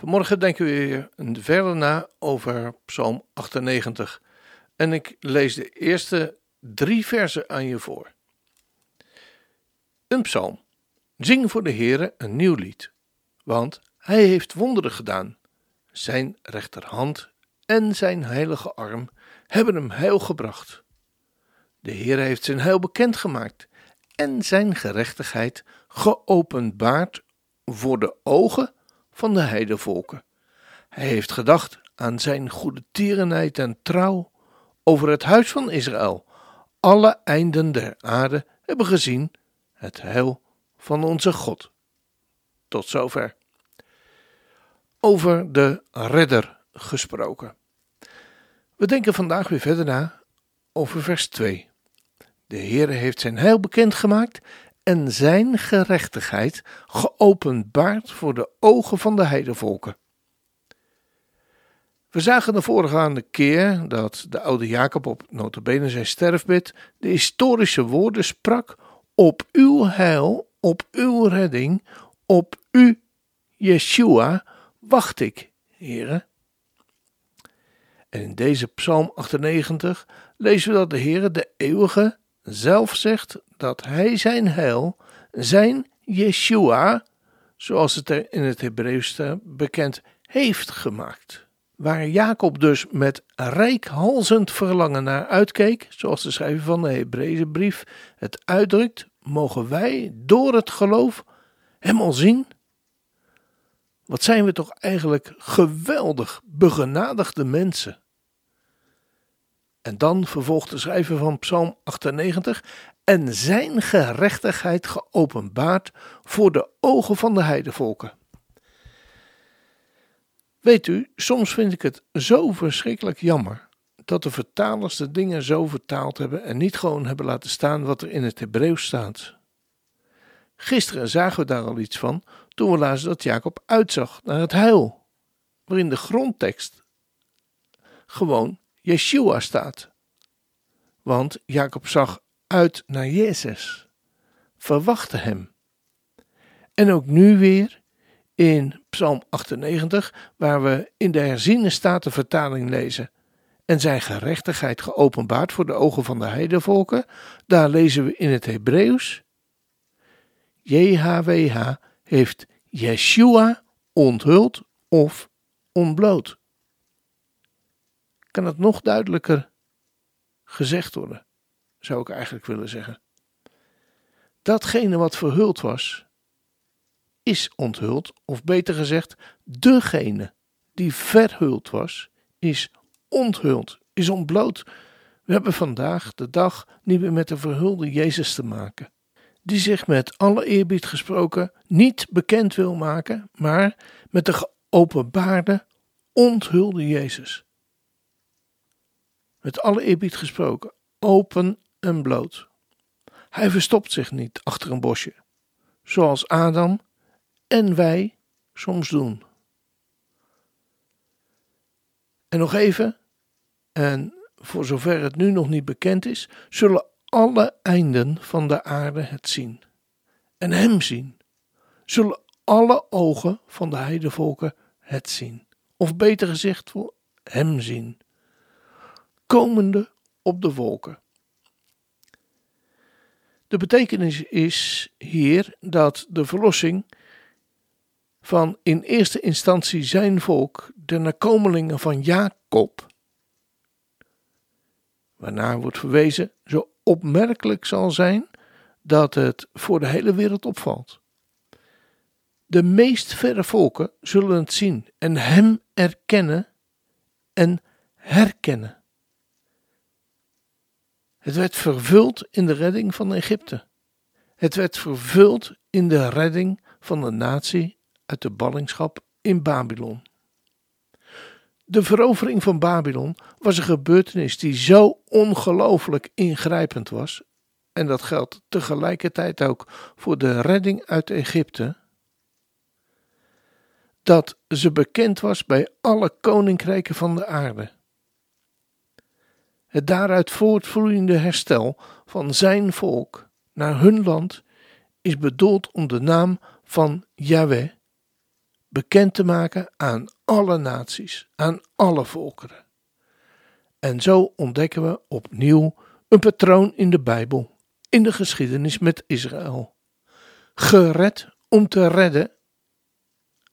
Vanmorgen denken we weer verder na over Psalm 98. En ik lees de eerste drie versen aan je voor. Een psalm. Zing voor de Heere een nieuw lied, want Hij heeft wonderen gedaan. Zijn rechterhand en zijn heilige arm hebben hem heil gebracht. De Heere heeft zijn heil bekendgemaakt en zijn gerechtigheid geopenbaard voor de ogen van de heidevolken. Hij heeft gedacht aan zijn goede tierenheid en trouw over het huis van Israël. Alle einden der aarde hebben gezien het heil van onze God. Tot zover. Over de redder gesproken. We denken vandaag weer verder na over vers 2. De Heere heeft zijn heil bekendgemaakt en zijn gerechtigheid geopenbaard voor de ogen van de heidevolken. We zagen de voorgaande keer dat de oude Jacob op notabene zijn sterfbed de historische woorden sprak op uw heil, op uw redding, op u, Yeshua, wacht ik, heren. En in deze psalm 98 lezen we dat de Heere, de eeuwige, zelf zegt dat hij zijn heil, zijn Yeshua, zoals het er in het Hebreeuws bekend, heeft gemaakt. Waar Jacob dus met rijkhalzend verlangen naar uitkeek, zoals de schrijver van de Hebreeuwse brief het uitdrukt, mogen wij door het geloof hem al zien. Wat zijn we toch eigenlijk geweldig begenadigde mensen. En dan vervolgt de schrijver van Psalm 98: En zijn gerechtigheid geopenbaard voor de ogen van de heidevolken. Weet u, soms vind ik het zo verschrikkelijk jammer dat de vertalers de dingen zo vertaald hebben en niet gewoon hebben laten staan wat er in het Hebreeuws staat. Gisteren zagen we daar al iets van toen we lazen dat Jacob uitzag naar het huil, waarin de grondtekst gewoon Yeshua staat. Want Jacob zag uit naar Jezus, verwachtte hem. En ook nu weer in Psalm 98, waar we in de herziene statenvertaling lezen en zijn gerechtigheid geopenbaard voor de ogen van de heidevolken, daar lezen we in het Hebreeuws JHWH heeft Yeshua onthuld of ontbloot kan het nog duidelijker gezegd worden, zou ik eigenlijk willen zeggen. Datgene wat verhuld was, is onthuld, of beter gezegd, degene die verhuld was, is onthuld, is ontbloot. We hebben vandaag de dag niet meer met de verhulde Jezus te maken, die zich met alle eerbied gesproken niet bekend wil maken, maar met de geopenbaarde, onthulde Jezus met alle eerbied gesproken, open en bloot. Hij verstopt zich niet achter een bosje, zoals Adam en wij soms doen. En nog even, en voor zover het nu nog niet bekend is, zullen alle einden van de aarde het zien en hem zien. Zullen alle ogen van de heidevolken het zien, of beter gezegd, hem zien komende op de wolken. De betekenis is hier dat de verlossing van in eerste instantie zijn volk, de nakomelingen van Jacob, waarna wordt verwezen, zo opmerkelijk zal zijn dat het voor de hele wereld opvalt. De meest verre volken zullen het zien en hem erkennen en herkennen. Het werd vervuld in de redding van Egypte. Het werd vervuld in de redding van de natie uit de ballingschap in Babylon. De verovering van Babylon was een gebeurtenis die zo ongelooflijk ingrijpend was, en dat geldt tegelijkertijd ook voor de redding uit Egypte, dat ze bekend was bij alle koninkrijken van de aarde. Het daaruit voortvloeiende herstel van zijn volk naar hun land is bedoeld om de naam van Yahweh bekend te maken aan alle naties, aan alle volkeren. En zo ontdekken we opnieuw een patroon in de Bijbel, in de geschiedenis met Israël. Gered om te redden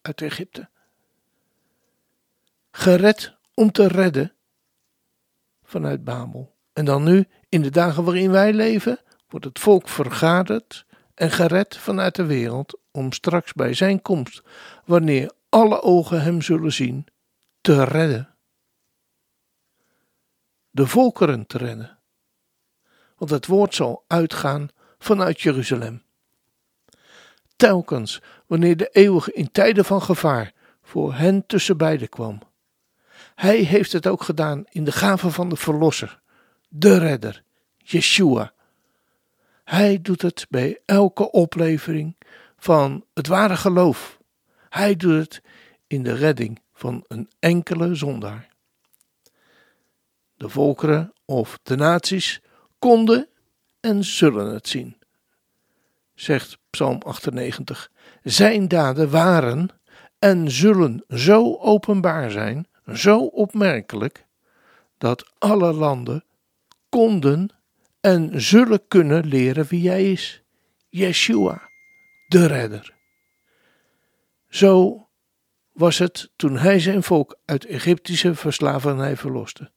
uit Egypte. Gered om te redden vanuit Babel. En dan nu, in de dagen waarin wij leven, wordt het volk vergaderd en gered vanuit de wereld om straks bij zijn komst, wanneer alle ogen hem zullen zien, te redden. De volkeren te redden. Want het woord zal uitgaan vanuit Jeruzalem. Telkens wanneer de eeuwige in tijden van gevaar voor hen tussen beiden kwam. Hij heeft het ook gedaan in de gave van de Verlosser, de Redder, Yeshua. Hij doet het bij elke oplevering van het ware geloof. Hij doet het in de redding van een enkele zondaar. De volkeren of de naties konden en zullen het zien, zegt Psalm 98. Zijn daden waren en zullen zo openbaar zijn, zo opmerkelijk, dat alle landen konden en zullen kunnen leren wie hij is. Yeshua, de redder. Zo was het toen hij zijn volk uit Egyptische verslavernij verloste.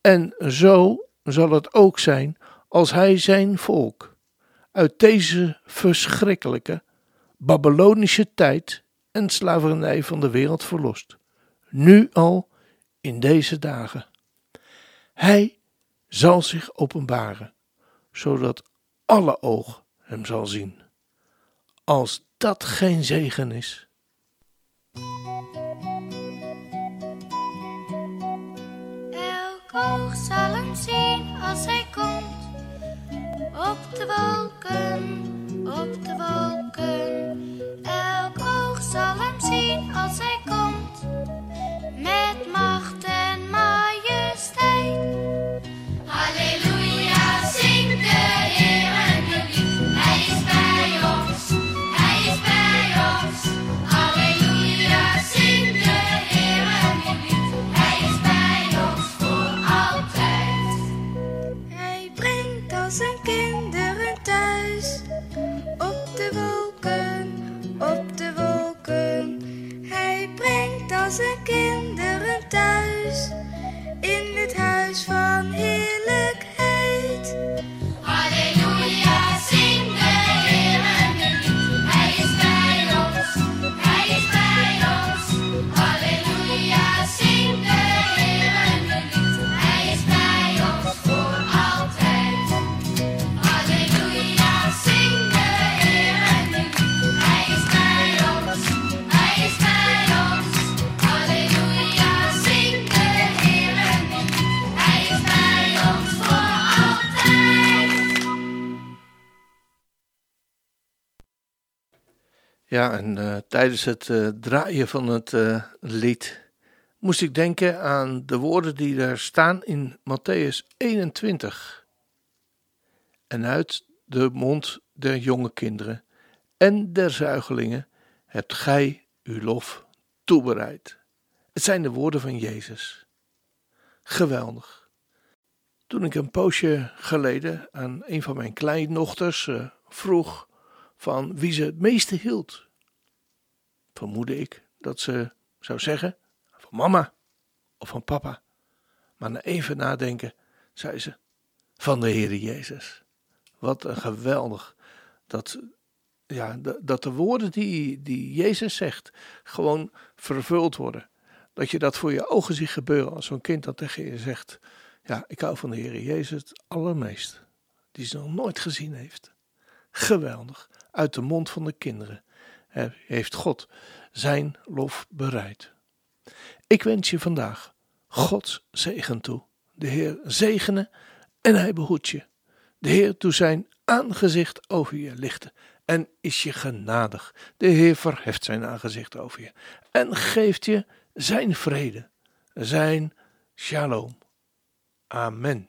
En zo zal het ook zijn als hij zijn volk uit deze verschrikkelijke Babylonische tijd en slavernij van de wereld verlost. Nu al in deze dagen. Hij zal zich openbaren, zodat alle oog hem zal zien. Als dat geen zegen is. Elk oog zal hem zien als hij komt op de wolken, op de wolken. Elk oog zal hem zien als hij komt met macht Ja, en eh, tijdens het eh, draaien van het eh, lied moest ik denken aan de woorden die daar staan in Matthäus 21. En uit de mond der jonge kinderen en der zuigelingen hebt gij uw lof toebereid. Het zijn de woorden van Jezus. Geweldig. Toen ik een poosje geleden aan een van mijn kleindochters vroeg van wie ze het meeste hield, vermoedde ik dat ze zou zeggen van mama of van papa. Maar na even nadenken zei ze van de Heere Jezus. Wat een geweldig dat, ja, dat de woorden die, die Jezus zegt gewoon vervuld worden. Dat je dat voor je ogen ziet gebeuren als zo'n kind dat tegen je zegt. Ja, ik hou van de Heere Jezus het allermeest. Die ze nog nooit gezien heeft. Geweldig. Uit de mond van de kinderen he- heeft God zijn lof bereid. Ik wens je vandaag Gods zegen toe. De Heer zegene en hij behoedt je. De Heer doet zijn aangezicht over je lichten en is je genadig. De Heer verheft zijn aangezicht over je en geeft je zijn vrede, zijn shalom. Amen.